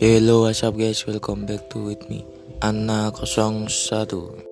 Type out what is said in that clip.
Hello, what's up guys? Welcome back to with me, Anna 01.